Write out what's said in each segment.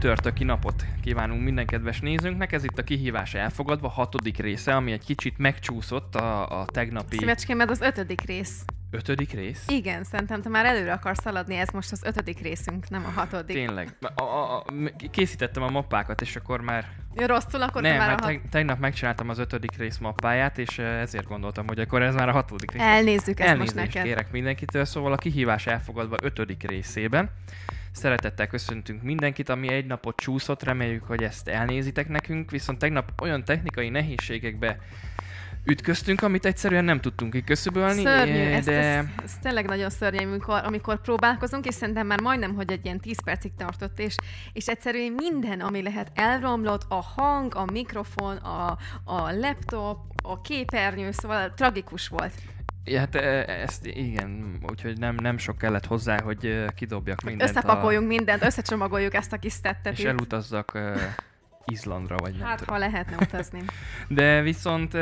Csütörtöki napot kívánunk minden kedves nézőnknek. Ez itt a kihívás elfogadva, hatodik része, ami egy kicsit megcsúszott a, a tegnapi... Szívecském, ez az ötödik rész. Ötödik rész? Igen, szerintem te már előre akarsz szaladni, ez most az ötödik részünk, nem a hatodik. Tényleg. A, a, a, készítettem a mappákat, és akkor már... Rosszul, akkor Nem, te már a hat... teg- tegnap megcsináltam az ötödik rész mappáját, és ezért gondoltam, hogy akkor ez már a hatodik rész. Elnézzük ezt Elnézést most neked. kérek mindenkitől, szóval a kihívás elfogadva ötödik részében. Szeretettel köszöntünk mindenkit, ami egy napot csúszott, reméljük, hogy ezt elnézitek nekünk, viszont tegnap olyan technikai nehézségekbe ütköztünk, amit egyszerűen nem tudtunk kiköszöbölni, Szörnyű, eh, ez, de ez, ez, tényleg nagyon szörnyű, amikor, amikor próbálkozunk, és szerintem már majdnem, hogy egy ilyen 10 percig tartott, és, és egyszerűen minden, ami lehet elromlott, a hang, a mikrofon, a, a laptop, a képernyő, szóval tragikus volt. Ja, hát eh, ezt igen, úgyhogy nem, nem sok kellett hozzá, hogy kidobjak mindent. Összepakoljunk mindent, összecsomagoljuk ezt a kis a, tettet. és elutazzak uh, Izlandra, vagy nem Hát, tudom. ha lehetne utazni. De viszont uh,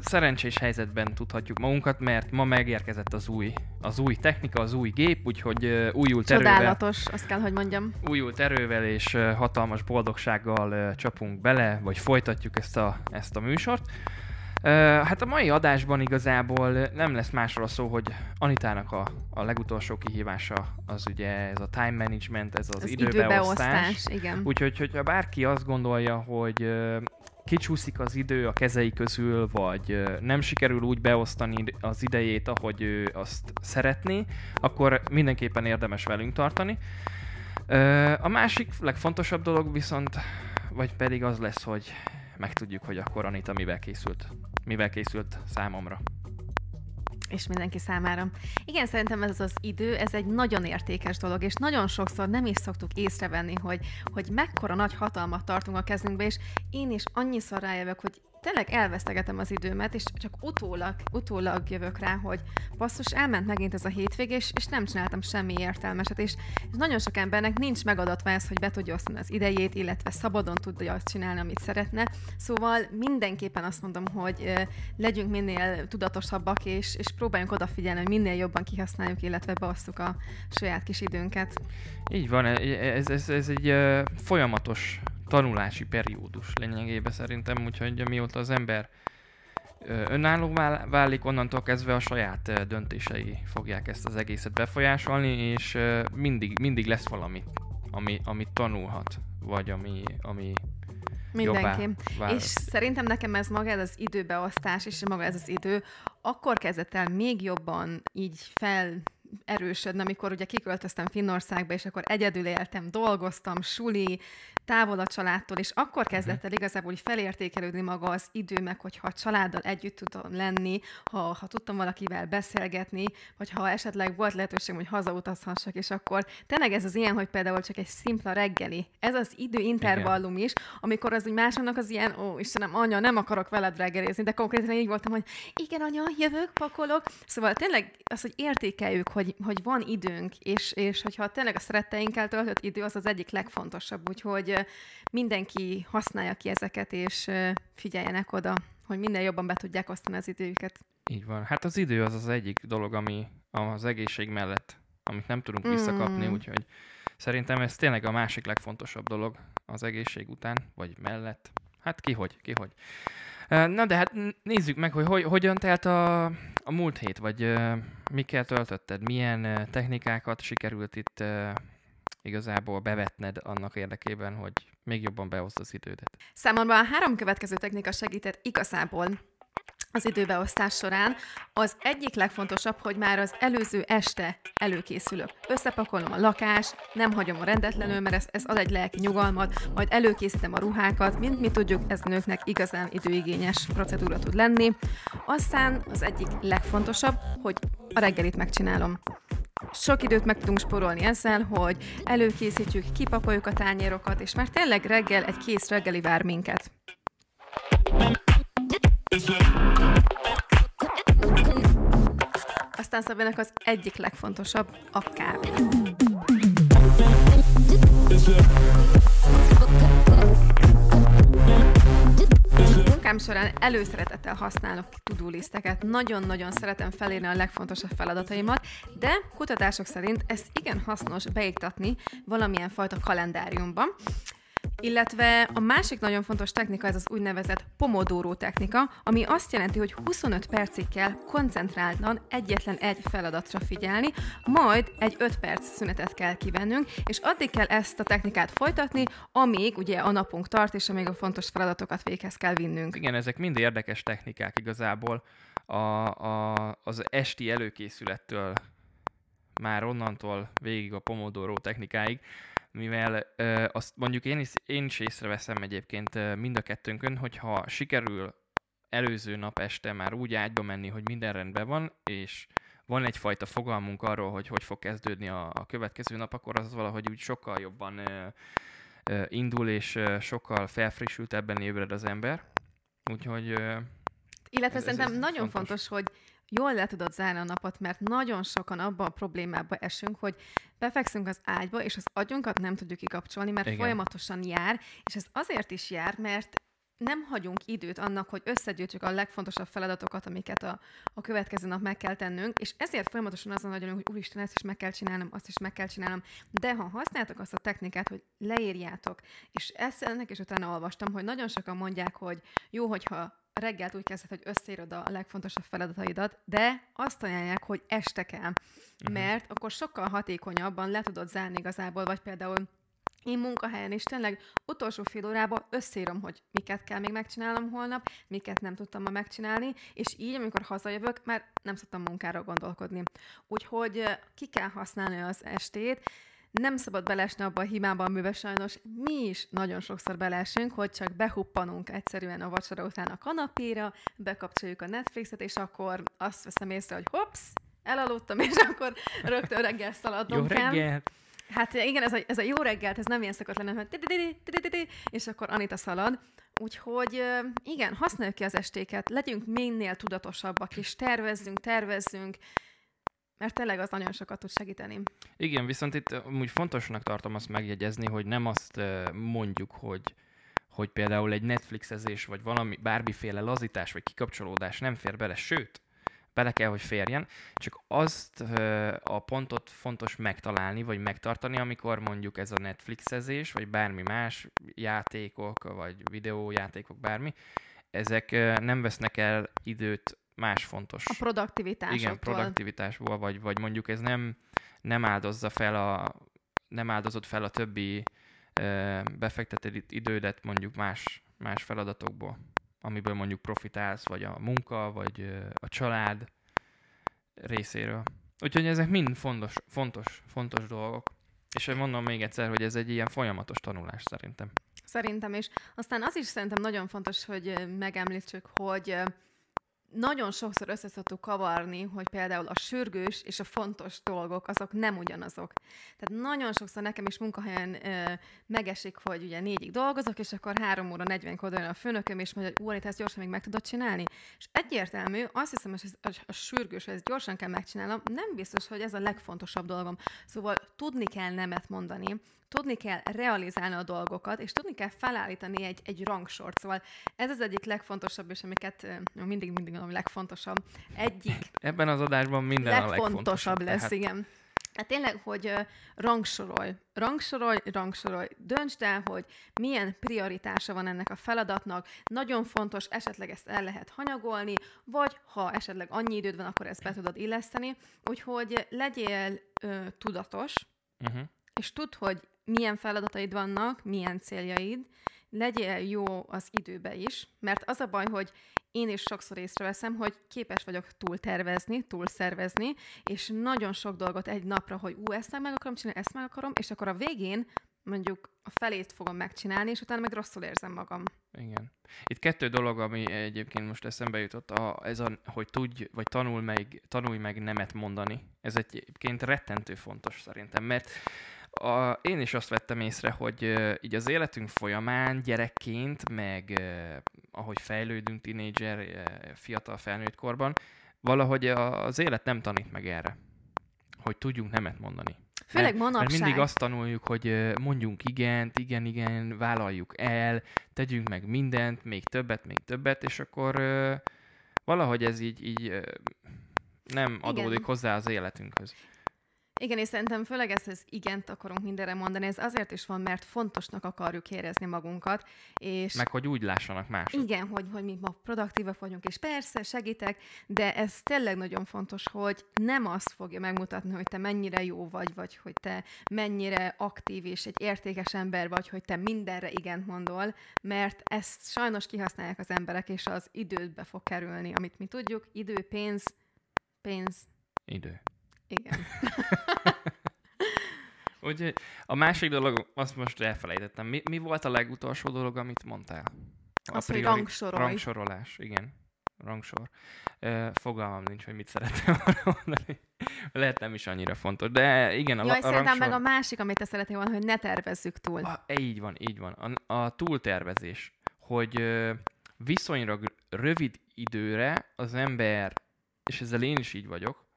szerencsés helyzetben tudhatjuk magunkat, mert ma megérkezett az új, az új technika, az új gép, úgyhogy uh, újult erővel, Csodálatos, azt kell, hogy mondjam. újult erővel és uh, hatalmas boldogsággal uh, csapunk bele, vagy folytatjuk ezt a, ezt a műsort. Uh, hát a mai adásban igazából nem lesz másról szó, hogy Anitának a, a legutolsó kihívása az ugye ez a time management, ez az, Az időbeosztás. időbeosztás, igen. Úgyhogy, hogyha bárki azt gondolja, hogy kicsúszik az idő a kezei közül, vagy nem sikerül úgy beosztani az idejét, ahogy ő azt szeretné, akkor mindenképpen érdemes velünk tartani. A másik legfontosabb dolog viszont, vagy pedig az lesz, hogy megtudjuk, hogy akkor Anita mivel készült. Mivel készült számomra. és mindenki számára. Igen, szerintem ez az idő, ez egy nagyon értékes dolog, és nagyon sokszor nem is szoktuk észrevenni, hogy, hogy mekkora nagy hatalmat tartunk a kezünkbe, és én is annyiszor rájövök, hogy tényleg elvesztegetem az időmet, és csak utólag, utólag jövök rá, hogy basszus, elment megint ez a hétvég, és, és nem csináltam semmi értelmeset, és, és nagyon sok embernek nincs megadatva ez, hogy be tudja osztani az idejét, illetve szabadon tudja azt csinálni, amit szeretne. Szóval mindenképpen azt mondom, hogy legyünk minél tudatosabbak, és, és próbáljunk odafigyelni, hogy minél jobban kihasználjuk, illetve beosztjuk a saját kis időnket. Így van, e- ez, ez, ez egy folyamatos tanulási periódus lényegében szerintem, úgyhogy mióta az ember ö, önállóvá válik, onnantól kezdve a saját döntései fogják ezt az egészet befolyásolni, és mindig, mindig lesz valami, ami, amit tanulhat, vagy ami, ami Mindenki. És szerintem nekem ez maga ez az időbeosztás, és maga ez az idő, akkor kezdett el még jobban így fel erősödni, amikor ugye kiköltöztem Finnországba, és akkor egyedül éltem, dolgoztam, suli, távol a családtól, és akkor kezdett el igazából így felértékelődni maga az idő, meg hogyha a családdal együtt tudtam lenni, ha, ha tudtam valakivel beszélgetni, vagy ha esetleg volt lehetőségem, hogy hazautazhassak, és akkor tényleg ez az ilyen, hogy például csak egy szimpla reggeli. Ez az időintervallum is, amikor az úgy másoknak az ilyen, ó Istenem, anya, nem akarok veled reggelizni, de konkrétan így voltam, hogy igen, anya, jövök, pakolok. Szóval tényleg az, hogy értékeljük, hogy, hogy van időnk, és, és hogyha tényleg a szeretteinkkel töltött idő, az az egyik legfontosabb. Úgyhogy mindenki használja ki ezeket, és figyeljenek oda, hogy minél jobban be tudják osztani az időket. Így van. Hát az idő az az egyik dolog, ami az egészség mellett, amit nem tudunk visszakapni, Mm. úgyhogy szerintem ez tényleg a másik legfontosabb dolog az egészség után, vagy mellett. Hát ki hogy, ki hogy. Na de hát nézzük meg, hogy, hogy hogyan telt a, a múlt hét, vagy mikkel töltötted, milyen technikákat sikerült itt igazából bevetned annak érdekében, hogy még jobban behozd az idődet. Számomra a három következő technika segített igazából az időbeosztás során. Az egyik legfontosabb, hogy már az előző este előkészülök. Összepakolom a lakást, nem hagyom a rendetlenül, mert ez, ez ad egy lelki nyugalmat, majd előkészítem a ruhákat, mint mi tudjuk, ez nőknek igazán időigényes procedúra tud lenni. Aztán az egyik legfontosabb, hogy a reggelit megcsinálom. Sok időt meg tudunk spórolni ezzel, hogy előkészítjük, kipakoljuk a tányérokat, és már tényleg reggel egy kész reggeli vár minket. Aztán Szabának az egyik legfontosabb a kávé. munkám során előszeretettel használok listeket. Nagyon-nagyon szeretem felírni a legfontosabb feladataimat, de kutatások szerint ez igen hasznos beiktatni valamilyen fajta kalendáriumba. Illetve a másik nagyon fontos technika ez az úgynevezett Pomodoro technika, ami azt jelenti, hogy 25 percig kell koncentráltan egyetlen egy feladatra figyelni, majd egy 5 perc szünetet kell kivennünk, és addig kell ezt a technikát folytatni, amíg ugye a napunk tart, és amíg a fontos feladatokat véghez kell vinnünk. Igen, ezek mind érdekes technikák igazából. A, a, az esti előkészülettől már onnantól végig a Pomodoro technikáig mivel ö, azt mondjuk én is, én is észreveszem egyébként mind a kettőnkön, hogyha sikerül előző nap este már úgy ágyba menni, hogy minden rendben van, és van egyfajta fogalmunk arról, hogy hogy fog kezdődni a, a következő nap, akkor az valahogy úgy sokkal jobban ö, ö, indul, és ö, sokkal felfrissültebben ébred az ember. Úgyhogy... Ö, Illetve ez, szerintem ez nagyon fontos. fontos, hogy jól le tudod zárni a napot, mert nagyon sokan abban a problémába esünk, hogy befekszünk az ágyba, és az agyunkat nem tudjuk kikapcsolni, mert Igen. folyamatosan jár, és ez azért is jár, mert nem hagyunk időt annak, hogy összegyűjtsük a legfontosabb feladatokat, amiket a, a következő nap meg kell tennünk, és ezért folyamatosan azon vagyunk, hogy úristen, ezt is meg kell csinálnom, azt is meg kell csinálnom. De ha használtok azt a technikát, hogy leírjátok, és ezt ennek is utána olvastam, hogy nagyon sokan mondják, hogy jó, hogyha reggelt úgy kezdett, hogy összeírod a legfontosabb feladataidat, de azt ajánlják, hogy este kell, uh-huh. mert akkor sokkal hatékonyabban le tudod zárni igazából, vagy például én munkahelyen is tényleg utolsó fél órában összeírom, hogy miket kell még megcsinálnom holnap, miket nem tudtam ma megcsinálni, és így, amikor hazajövök, már nem szoktam munkára gondolkodni. Úgyhogy ki kell használni az estét, nem szabad belesni abba a hibába, amiben sajnos mi is nagyon sokszor belesünk, hogy csak behuppanunk egyszerűen a vacsora után a kanapéra, bekapcsoljuk a Netflixet, és akkor azt veszem észre, hogy hops, elaludtam, és akkor rögtön reggel szaladnom Jó kell. reggel! Hát igen, ez a, ez a jó reggelt, ez nem ilyen szokott lenni, hogy és akkor Anita szalad. Úgyhogy igen, használjuk ki az estéket, legyünk minél tudatosabbak, és tervezzünk, tervezzünk, mert tényleg az nagyon sokat tud segíteni. Igen, viszont itt úgy fontosnak tartom azt megjegyezni, hogy nem azt mondjuk, hogy hogy például egy Netflixezés, vagy valami, bármiféle lazítás, vagy kikapcsolódás nem fér bele, sőt, bele kell, hogy férjen, csak azt a pontot fontos megtalálni, vagy megtartani, amikor mondjuk ez a Netflixezés, vagy bármi más játékok, vagy videójátékok, bármi, ezek nem vesznek el időt más fontos. A produktivitás. Igen, produktivitásból, vagy, vagy mondjuk ez nem, nem áldozza fel a, nem áldozott fel a többi befektetett idődet mondjuk más, más feladatokból, amiből mondjuk profitálsz, vagy a munka, vagy a család részéről. Úgyhogy ezek mind fontos, fontos, fontos dolgok. És mondom még egyszer, hogy ez egy ilyen folyamatos tanulás szerintem. Szerintem is. Aztán az is szerintem nagyon fontos, hogy megemlítsük, hogy nagyon sokszor össze szoktuk kavarni, hogy például a sürgős és a fontos dolgok, azok nem ugyanazok. Tehát nagyon sokszor nekem is munkahelyen ö, megesik, hogy ugye négyig dolgozok, és akkor három óra 40 oda jön a főnököm, és mondja, hogy úr, ezt gyorsan még meg tudod csinálni. És egyértelmű, azt hiszem, hogy ez, a sürgős, hogy ezt gyorsan kell megcsinálnom, nem biztos, hogy ez a legfontosabb dolgom. Szóval tudni kell nemet mondani, tudni kell realizálni a dolgokat, és tudni kell felállítani egy, egy rangsort. Szóval ez az egyik legfontosabb, és amiket mindig, mindig mondom, legfontosabb. Egyik. Ebben az adásban minden legfontosabb a legfontosabb. lesz, tehát... igen. Hát tényleg, hogy uh, rangsorolj, rangsorolj, rangsorolj, döntsd el, hogy milyen prioritása van ennek a feladatnak, nagyon fontos, esetleg ezt el lehet hanyagolni, vagy ha esetleg annyi időd van, akkor ezt be tudod illeszteni, úgyhogy legyél uh, tudatos, uh-huh. és tudd, hogy milyen feladataid vannak, milyen céljaid, legyél jó az időbe is, mert az a baj, hogy én is sokszor észreveszem, hogy képes vagyok túl tervezni, túl szervezni, és nagyon sok dolgot egy napra, hogy ú, ezt meg akarom csinálni, ezt meg akarom, és akkor a végén mondjuk a felét fogom megcsinálni, és utána meg rosszul érzem magam. Igen. Itt kettő dolog, ami egyébként most eszembe jutott, a, ez a, hogy tudj, vagy tanul meg, tanulj meg nemet mondani. Ez egyébként rettentő fontos szerintem, mert a, én is azt vettem észre, hogy uh, így az életünk folyamán gyerekként, meg uh, ahogy fejlődünk tínédzser, uh, fiatal felnőtt korban, valahogy az élet nem tanít meg erre, hogy tudjunk nemet mondani. Főleg mert, manapság. Mert mindig azt tanuljuk, hogy mondjunk igent, igen, igen, vállaljuk el, tegyünk meg mindent, még többet, még többet, és akkor ö, valahogy ez így, így ö, nem adódik Igen. hozzá az életünkhöz. Igen, és szerintem főleg ez, ez igent akarunk mindenre mondani, ez azért is van, mert fontosnak akarjuk érezni magunkat, és Meg hogy úgy lássanak mások. igen, hogy, hogy mi ma produktívak vagyunk, és persze segítek, de ez tényleg nagyon fontos, hogy nem azt fogja megmutatni, hogy te mennyire jó vagy, vagy hogy te mennyire aktív és egy értékes ember vagy, hogy te mindenre igent mondol, mert ezt sajnos kihasználják az emberek, és az idődbe fog kerülni, amit mi tudjuk, idő, pénz, pénz, Idő. Igen. Úgyhogy a másik dolog, azt most elfelejtettem. Mi, mi volt a legutolsó dolog, amit mondtál? A Az, hogy priori- rangsorolj. Rangsorolás, igen. Rangsor. Uh, fogalmam nincs, hogy mit szerettem volna mondani. Lehet nem is annyira fontos, de igen, a, Jaj, a rangsor... meg a másik, amit te szeretnél volna, hogy ne tervezzük túl. Ah, így van, így van. A, a túltervezés, hogy ö, viszonylag rövid időre az ember, és ezzel én is így vagyok,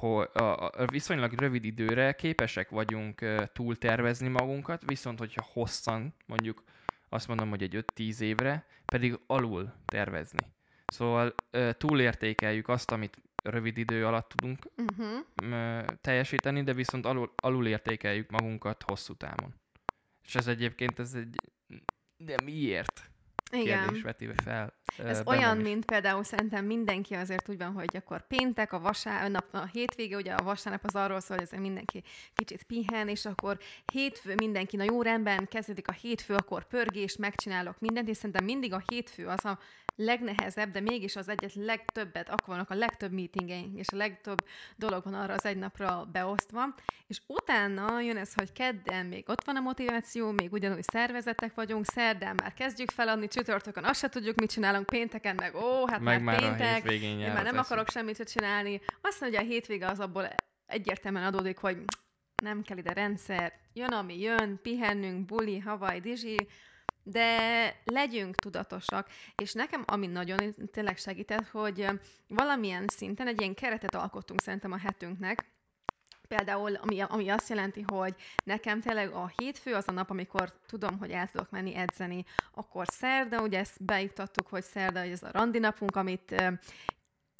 hogy a, a viszonylag rövid időre képesek vagyunk túltervezni magunkat, viszont hogyha hosszan, mondjuk azt mondom, hogy egy 5-10 évre, pedig alul tervezni. Szóval túlértékeljük azt, amit rövid idő alatt tudunk Uh-huh. teljesíteni, de viszont alul, alul értékeljük magunkat hosszú távon. És ez egyébként ez egy... De miért? Igen. Kérdés veti fel. Ez bennem olyan, mint például szerintem mindenki azért úgy van, hogy akkor péntek, a vasárnap, a hétvége, ugye a vasárnap az arról szól, hogy azért mindenki kicsit pihen, és akkor hétfő mindenki, na jó rendben, kezdődik a hétfő, akkor pörgés, megcsinálok mindent, és szerintem mindig a hétfő az a legnehezebb, de mégis az egyet legtöbbet, akkor vannak a legtöbb meetingeink, és a legtöbb dolog van arra az egy napra beosztva, és utána jön ez, hogy kedden még ott van a motiváció, még ugyanúgy szervezetek vagyunk, szerdán már kezdjük feladni, csütörtökön azt se tudjuk, mit csinálunk, pénteken meg ó, hát Meg már már a péntek, hétvégén én már nem akarok semmit se csinálni. Azt mondja, hogy a hétvége az abból egyértelműen adódik, hogy nem kell ide rendszer, jön, ami jön, pihennünk, buli, havaj, dizsi, de legyünk tudatosak, és nekem, ami nagyon tényleg segített, hogy valamilyen szinten egy ilyen keretet alkottunk szerintem a hetünknek, Például, ami, ami azt jelenti, hogy nekem tényleg a hétfő az a nap, amikor tudom, hogy el tudok menni edzeni, akkor szerda, ugye ezt beiktattuk, hogy szerda, hogy ez a randi napunk, amit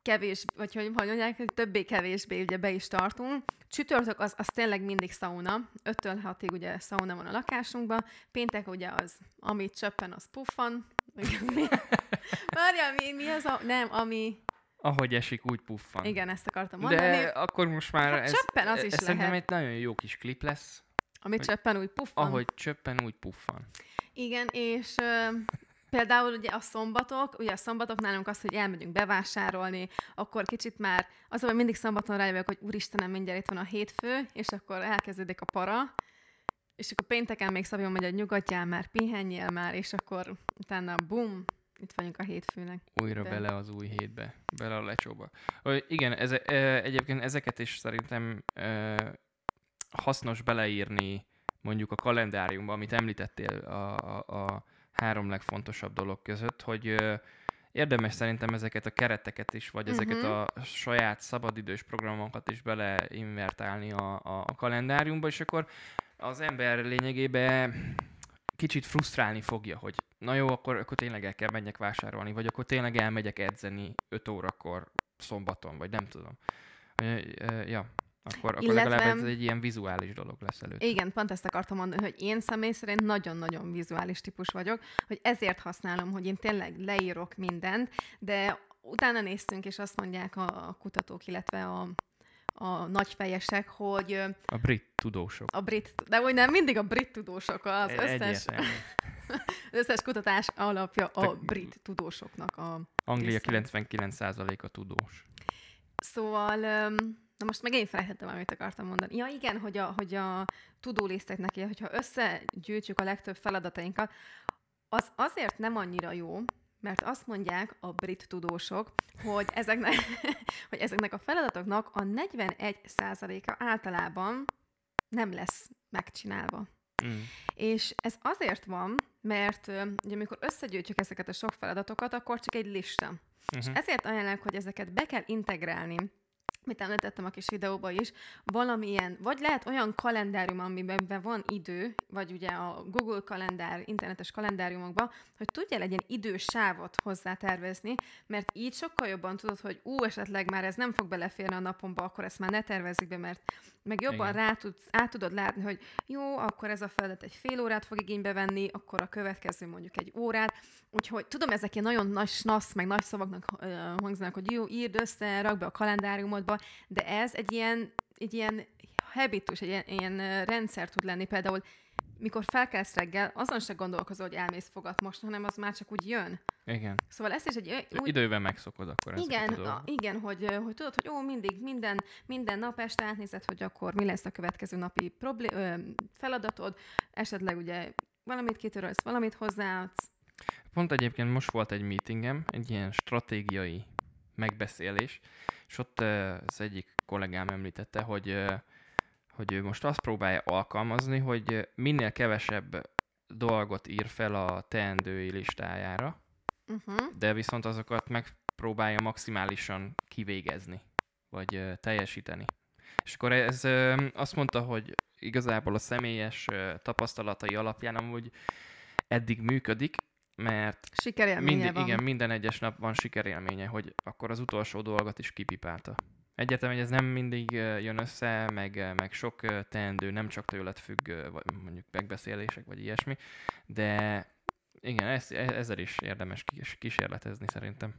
kevés, vagy hogy, mondják, hogy többé-kevésbé ugye be is tartunk. Csütörtök az, az tényleg mindig sauna, 5-től 6-ig ugye sauna van a lakásunkban, péntek ugye az, amit csöppen, az puffan. Várjál, mi, mi az a... Nem, ami... Ahogy esik, úgy puffan. Igen, ezt akartam mondani. De akkor most már Hát ez, csöppen az is ez szerintem lehet. egy nagyon jó kis klip lesz. Ami hogy- csöppen úgy puffan. Ahogy csöppen, úgy puffan. Igen, és ö, például ugye a szombatok, ugye a szombatok nálunk az, hogy elmegyünk bevásárolni, akkor kicsit már, az, hogy mindig szombaton rájövök, hogy úristenem, mindjárt itt van a hétfő, és akkor elkezdődik a para, és akkor pénteken még Szabjon megy, hogy nyugodjál már, pihenjél már, és akkor utána bum, itt vagyunk a hétfőnek. Újra De- bele az új hétbe, bele a lecsóba. Ö, igen, ez, ö, egyébként ezeket is szerintem ö, hasznos beleírni mondjuk a kalendáriumba, amit említettél a, a, a három legfontosabb dolog között, hogy ö, érdemes szerintem ezeket a kereteket is, vagy ezeket Mhm. a saját szabadidős programokat is beleinvertálni a, a, a kalendáriumba, és akkor az ember lényegében kicsit frusztrálni fogja, hogy na jó, akkor, akkor tényleg el kell menjek vásárolni, vagy akkor tényleg elmegyek edzeni 5 órakor szombaton, vagy nem tudom. Ja, akkor, akkor Illetve- legalább ez egy ilyen vizuális dolog lesz előtt. Igen, pont ezt akartam mondani, hogy én személy szerint nagyon-nagyon vizuális típus vagyok, hogy ezért használom, hogy én tényleg leírok mindent, de utána néztünk, és azt mondják a kutatók, illetve a, a nagyfejesek, hogy A brit tudósok. a brit, de hogy nem, mindig a brit tudósok az összes, az összes kutatás alapja a brit tudósoknak a Anglia Viszont. 99%-a tudós. Szóval, na most meg én felejtettem, amit akartam mondani. Ja igen, hogy a, hogy a tudólisztek neki, hogyha összegyűjtjük a legtöbb feladatainkat, az azért nem annyira jó, mert azt mondják a brit tudósok, hogy ezeknek, hogy ezeknek a feladatoknak a 41%-a általában nem lesz megcsinálva. Mm. És ez azért van, mert ugye, amikor összegyűjtjük ezeket a sok feladatokat, akkor csak egy lista. És Uh-huh. ezért ajánlják, hogy ezeket be kell integrálni mit említettem a kis videóban is, valamilyen, vagy lehet olyan kalendárium, amiben van idő, vagy ugye a Google kalendár, internetes kalendáriumokban, hogy tudjál egy ilyen hozzá tervezni, mert így sokkal jobban tudod, hogy ú, esetleg már ez nem fog beleférni a napomba, akkor ezt már ne tervezzük be, mert meg jobban rá tudsz, át tudod látni, hogy jó, akkor ez a feladat egy fél órát fog igénybe venni, akkor a következő mondjuk egy órát. Úgyhogy tudom, ezek ilyen nagyon nagy snasz, meg nagy szavaknak uh, hangzanak, hogy jó, írd össze, rak be a kalendáriumodba, de ez egy ilyen, egy ilyen habitus, egy ilyen, ilyen rendszer tud lenni. Például mikor felkelsz reggel, azon se gondolkozol, hogy elmész fogat most, hanem az már csak úgy jön. Igen. Szóval ezt is egy... Úgy... Idővel megszokod akkor Igen, a, igen hogy, hogy tudod, hogy jó, mindig, minden, minden nap este átnézed, hogy akkor mi lesz a következő napi problé- ö, feladatod, esetleg ugye valamit kitörölsz, valamit hozzáadsz. Pont egyébként most volt egy meetingem, egy ilyen stratégiai megbeszélés, és ott az egyik kollégám említette, hogy hogy ő most azt próbálja alkalmazni, hogy minél kevesebb dolgot ír fel a teendői listájára, uh-huh. de viszont azokat megpróbálja maximálisan kivégezni, vagy teljesíteni. És akkor ez azt mondta, hogy igazából a személyes tapasztalatai alapján amúgy eddig működik, mert Sikerélménye van. Igen, minden egyes nap van sikerélménye, hogy akkor az utolsó dolgot is kipipálta. Egyetem, hogy ez nem mindig jön össze, meg, meg sok teendő nem csak tőled függ, vagy mondjuk megbeszélések, vagy ilyesmi, de igen, ez, e, ezzel is érdemes kísérletezni szerintem.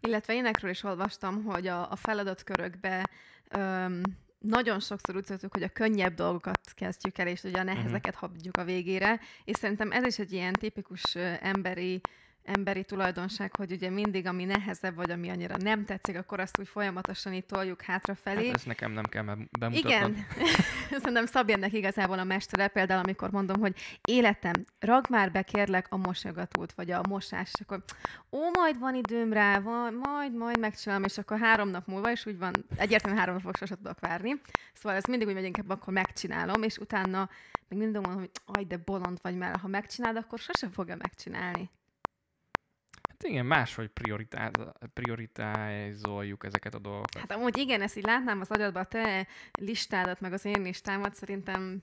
Illetve énekről is olvastam, hogy a, a feladatkörökbe öm, nagyon sokszor úgy szoktuk, hogy a könnyebb dolgokat kezdjük el, és ugye a mhm. nehezeket uh-huh. hagyjuk a végére, és szerintem ez is egy ilyen tipikus emberi emberi tulajdonság, hogy ugye mindig, ami nehezebb, vagy ami annyira nem tetszik, akkor azt úgy folyamatosan itt toljuk hátrafelé. Hát ezt nekem nem kell bemutatnom. Igen. Szerintem Szabjennek igazából a mestere, például amikor mondom, hogy életem, rag már be kérlek a mosogatót, vagy a mosás, és akkor ó, majd van időm rá, van, majd, majd megcsinálom, és akkor három nap múlva, és úgy van, egyértelműen három napok sosem tudok várni. Szóval ez mindig úgy megy, inkább akkor megcsinálom, és utána még mindig mondom, hogy aj, de bolond vagy, mert ha megcsinálod, akkor sosem fogja megcsinálni. Hát igen, máshogy prioritázoljuk ezeket a dolgokat. Hát amúgy igen, ezt így látnám az agyadban, a te listádat, meg az én listámat, szerintem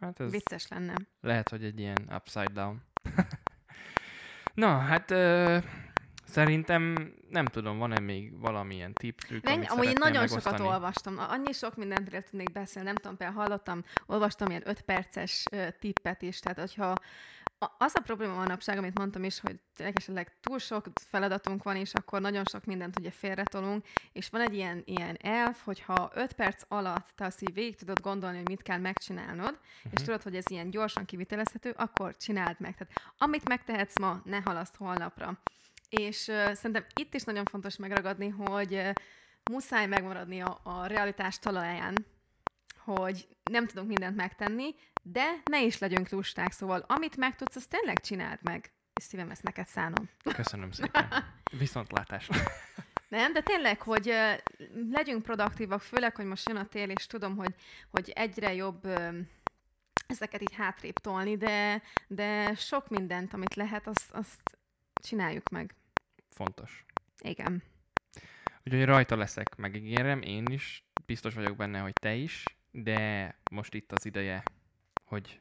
hát ez vicces lenne. Lehet, hogy egy ilyen upside down. Na, hát ö, szerintem nem tudom, van-e még valamilyen tip, trükk, Nem, amúgy én nagyon megosztani? sokat olvastam. Annyi sok mindentről tudnék beszélni, nem tudom, például hallottam, olvastam ilyen 5 perces tippet is, tehát hogyha az a probléma manapság, amit mondtam is, hogy esetleg túl sok feladatunk van, és akkor nagyon sok mindent ugye félretolunk, és van egy ilyen, ilyen elf, hogyha 5 perc alatt te azt így végig tudod gondolni, hogy mit kell megcsinálnod, uh-huh. és tudod, hogy ez ilyen gyorsan kivitelezhető, akkor csináld meg. Tehát amit megtehetsz ma, ne halaszt holnapra. És uh, szerintem itt is nagyon fontos megragadni, hogy uh, muszáj megmaradni a, a realitás talaján, hogy nem tudunk mindent megtenni, de ne is legyünk lusták, szóval amit megtudsz, azt tényleg csináld meg. És szívem, ezt neked szánom. Köszönöm szépen. Viszontlátásra. Nem, de tényleg, hogy legyünk produktívak, főleg, hogy most jön a tél, és tudom, hogy, hogy egyre jobb ezeket így hátrébb tolni, de, de sok mindent, amit lehet, azt, azt csináljuk meg. Fontos. Igen. Úgyhogy rajta leszek, megígérem, én is, biztos vagyok benne, hogy te is, de most itt az ideje, hogy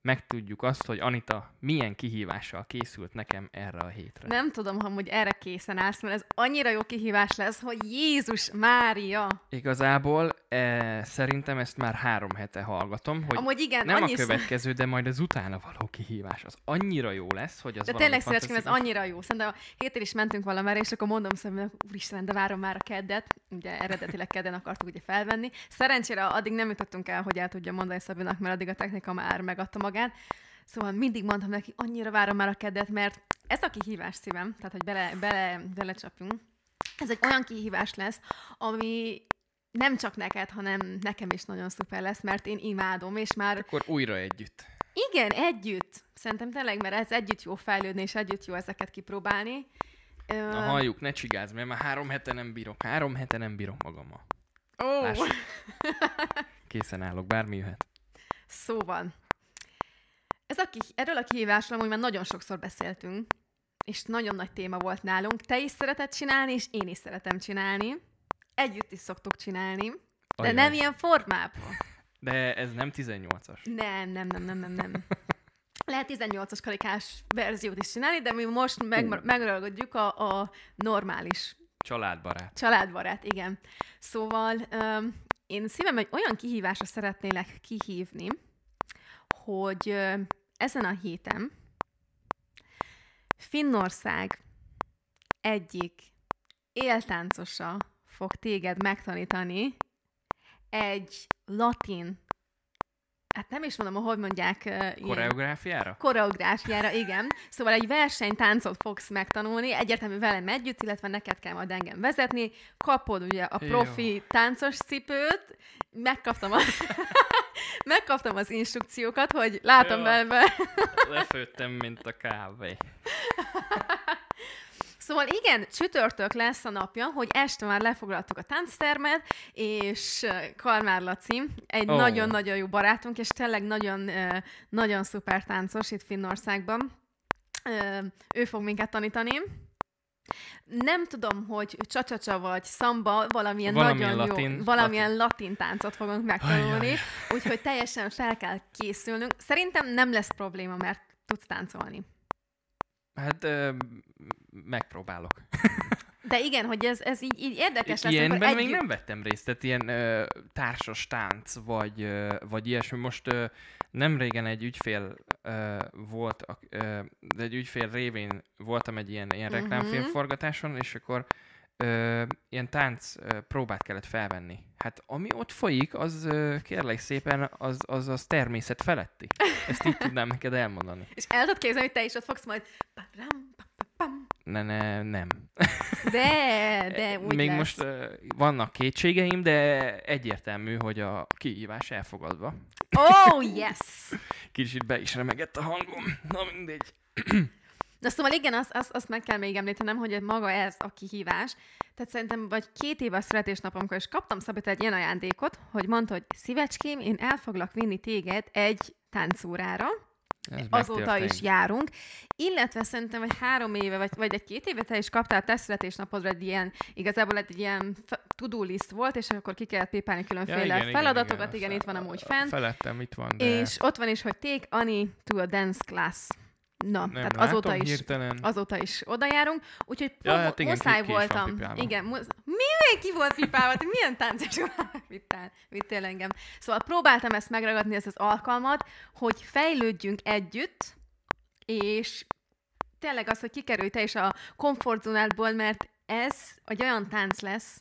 megtudjuk azt, hogy Anita milyen kihívással készült nekem erre a hétre. Nem tudom, hogy erre készen állsz, mert ez annyira jó kihívás lesz, hogy Jézus Mária! Igazából e, szerintem ezt már három hete hallgatom, hogy Amúgy igen, nem a következő, de majd az utána való kihívás. Az annyira jó lesz, hogy az De tényleg szívecském, ez annyira jó. Szerintem a héten is mentünk valamire, és akkor mondom szemben, úristen, de várom már a keddet. Ugye eredetileg kedden akartuk ugye felvenni. Szerencsére addig nem jutottunk el, hogy el tudja mondani Szabinak, mert addig a technika már megadta magát. Szóval mindig mondtam neki, annyira várom már a keddet, mert ez a kihívás szívem, tehát hogy bele, bele, belecsapjunk, ez egy olyan kihívás lesz, ami nem csak neked, hanem nekem is nagyon szuper lesz, mert én imádom, és már... Akkor újra együtt. Igen, együtt. Szerintem tényleg, mert ez együtt jó fejlődni, és együtt jó ezeket kipróbálni. Na halljuk, ne csigázz, mert már három hete nem bírok. Három hete nem bírok magammal. Ó! Oh. Készen állok, bármi jöhet. Szóval, ez a ki- erről a kihívásról amúgy már nagyon sokszor beszéltünk, és nagyon nagy téma volt nálunk. Te is szereted csinálni, és én is szeretem csinálni. Együtt is szoktuk csinálni, de Ajaj. nem ilyen formában. De ez nem 18-as. Nem, nem, nem, nem, nem, nem. Lehet 18-as karikás verziót is csinálni, de mi most meg, megragadjuk a, a normális Családbarát. családbarát, igen. Szóval um, én szívem egy olyan kihívásra szeretnélek kihívni, hogy ö, ezen a héten Finnország egyik éltáncosa fog téged megtanítani egy latin, hát nem is mondom, hogy mondják, ilyen- Koreográfiára? koreográfiára, igen. Szóval egy versenytáncot fogsz megtanulni, egyértelmű velem együtt, illetve neked kell majd engem vezetni. Kapod ugye a Jó. profi táncos cipőt, megkaptam, a... megkaptam az instrukciókat, hogy látom Jó. belve. Lefőttem, mint a kávé. Szóval igen, csütörtök lesz a napja, hogy este már lefoglaltuk a tánctermet, és ö, Kalmár Laci, egy Ó. nagyon-nagyon jó barátunk, és tényleg nagyon, nagyon szuper táncos itt Finnországban. Ő fog minket tanítani. Nem tudom, hogy csacsacsa vagy szamba, valamilyen, Valamilyen nagyon latin- jó, valamilyen latin. táncot fogunk megtanulni, úgyhogy teljesen fel kell készülnünk. Szerintem nem lesz probléma, mert tudsz táncolni. Hát ö, megpróbálok. De igen, hogy ez, ez így, így érdekes lesz. Ilyenben amikor még nem vettem részt, tehát ilyen ö, társas tánc, vagy, ö, vagy ilyesmi. Most ö, nem régen egy ügyfél ö, volt, ö, de egy ügyfél révén voltam egy ilyen, ilyen Mhm. reklámfilmforgatáson, és akkor ö, ilyen tánc ö, próbát kellett felvenni. Hát ami ott folyik, az ö, kérlek szépen, az, az, az természet feletti. Ezt így tudnám neked elmondani. És el tudod képzelni, hogy te is ott fogsz majd... Ne, ne, nem. De, de úgy Még lesz. most uh, vannak kétségeim, de egyértelmű, hogy a kihívás elfogadva. Oh, yes! Kicsit be is remegett a hangom. Na mindegy. Na szóval igen, azt, azt, azt meg kell még említenem, hogy maga ez a kihívás. Tehát szerintem vagy két éve a születésnapomkor is kaptam Szabit egy ilyen ajándékot, hogy mondta, hogy szívecském, én el foglak vinni téged egy táncórára, Ez azóta is járunk, illetve szerintem, hogy három éve, vagy, vagy egy két éve te is kaptál te születésnapodra egy ilyen, igazából egy ilyen to-do list volt, és akkor ki kellett pépálni különféle igen, feladatokat, azt igen, a- itt van amúgy fent, Felettem itt van, de és ott van is, hogy take Annie to a dance class. Na, nem tehát látom azóta is, hirtelen. azóta is oda járunk, úgyhogy Ja, hát igen, muszáj ki- ki voltam. igen, musz... mi ki volt pipálva? Te milyen táncos vittál, vittél engem. Szóval próbáltam ezt megragadni, ezt az alkalmat, hogy fejlődjünk együtt, és tényleg az, hogy kikerülj te is a komfortzónádból, mert ez egy olyan tánc lesz,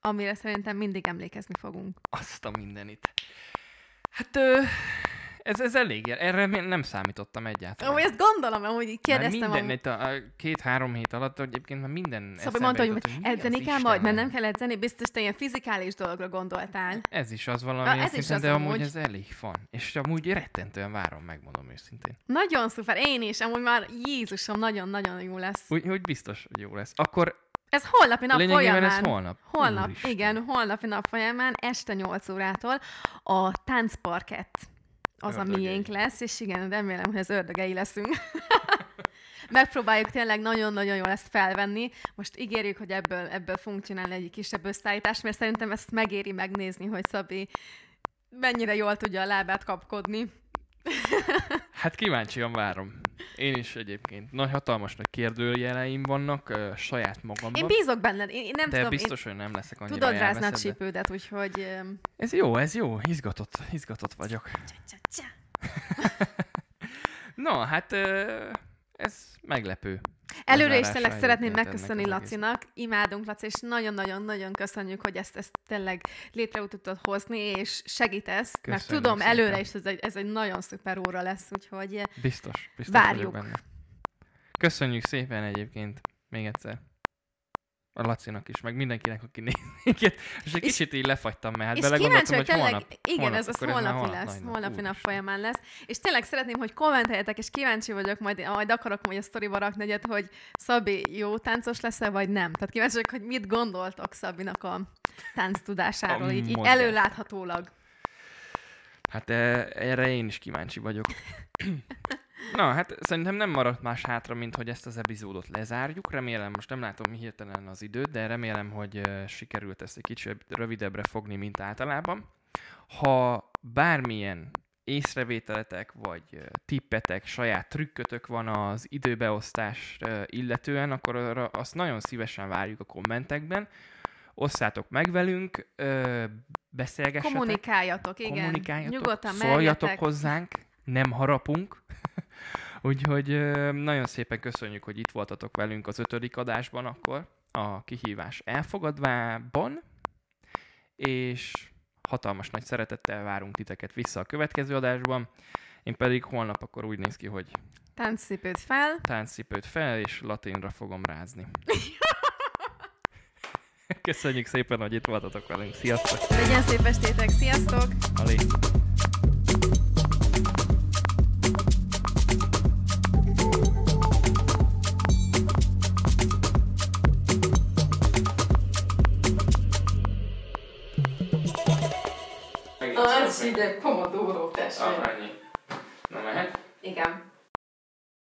amire szerintem mindig emlékezni fogunk. Azt a mindenit. Hát ö, ez, ez elég, erre nem számítottam egyáltalán. Ó, ezt gondolom, amúgy így Már kérdeztem. minden, amúgy. itt a, két-három hét alatt egyébként már minden eszembe mondta, hogy, jutott, hogy edzeni kell majd, mert nem kell edzeni, biztos te ilyen fizikális dologra gondoltál. Ez is az valami, Na, ez is szinten, az de amúgy amúgy. ez elég van. És amúgy rettentően várom, megmondom őszintén. Nagyon szuper, én is, amúgy már Jézusom, nagyon-nagyon jó lesz. Úgy, hogy biztos, hogy jó lesz. Akkor Ez holnapi nap lényegében folyamán. ez holnap. Holnap, Úristen. igen, holnapi nap folyamán, este 8 órától a táncparkett az a Ördögei. miénk lesz, és igen, remélem, hogy az ördögei leszünk. Megpróbáljuk tényleg nagyon-nagyon jól ezt felvenni. Most ígérjük, hogy ebből, ebből fogunk csinálni egy kisebb összeállítást, mert szerintem ezt megéri megnézni, hogy Szabi mennyire jól tudja a lábát kapkodni. Hát kíváncsian várom. Én is egyébként. Nagy hatalmas nagy kérdőjeleim vannak ö, saját magamban. Én bízok benned, én, én nem de tudom, biztos, hogy nem leszek én annyira tudod rázni a csípődet, úgyhogy... Ez jó, ez jó. Izgatott, izgatott vagyok. csa, csa. Na, hát ö, ez meglepő. Előre is tényleg szeretném megköszönni. Lacinak. Imádunk, Laci, és nagyon-nagyon-nagyon köszönjük, hogy ezt, ezt tényleg létre tudtad hozni, és segítesz, mert Köszönjük tudom szépen. előre is ez egy, ez egy nagyon szuper óra lesz, úgyhogy Biztos, biztos Várjuk. benne. Köszönjük szépen egyébként még egyszer. A Lacinak is, meg mindenkinek, aki néz minket. És egy És- kicsit így lefagytam, mert hát belegondoltam, hogy hogy holnap, igen, holnap, ez az holnapi holnap lesz, nagy nap. holnapi nap folyamán lesz. És tényleg szeretném, hogy kommenteljetek, és kíváncsi vagyok, majd, majd akarok majd a sztoriba rakni egyet, hogy Szabi jó táncos lesz-e, vagy nem. Tehát kíváncsi vagyok, hogy mit gondoltok Szabinak a tánc tudásáról, így, így előláthatólag. Hát e, erre én is kíváncsi vagyok. Na, hát szerintem nem maradt más hátra, mint hogy ezt az epizódot lezárjuk. Remélem, most nem látom hirtelen az időt, de remélem, hogy sikerült ezt egy kicsit rövidebbre fogni, mint általában. Ha bármilyen észrevételetek, vagy tippetek, saját trükkötök van az időbeosztás illetően, akkor azt nagyon szívesen várjuk a kommentekben. Osszátok meg velünk, beszélgessetek. Kommunikáljatok, igen. Kommunikáljatok, Nyugodtan szóljatok merjetek. hozzánk, nem harapunk. Úgyhogy nagyon szépen köszönjük, hogy itt voltatok velünk az ötödik adásban akkor, a kihívás elfogadvában, és hatalmas nagy szeretettel várunk titeket vissza a következő adásban. Én pedig holnap akkor úgy néz ki, hogy Táncszipőt fel. táncszipőt fel, és latinra fogom rázni. Köszönjük szépen, hogy itt voltatok velünk. Sziasztok! Legyen szép estétek, sziasztok! Ali! Az ide Pomodoro, tessék. ennyi. Na mehet? Igen.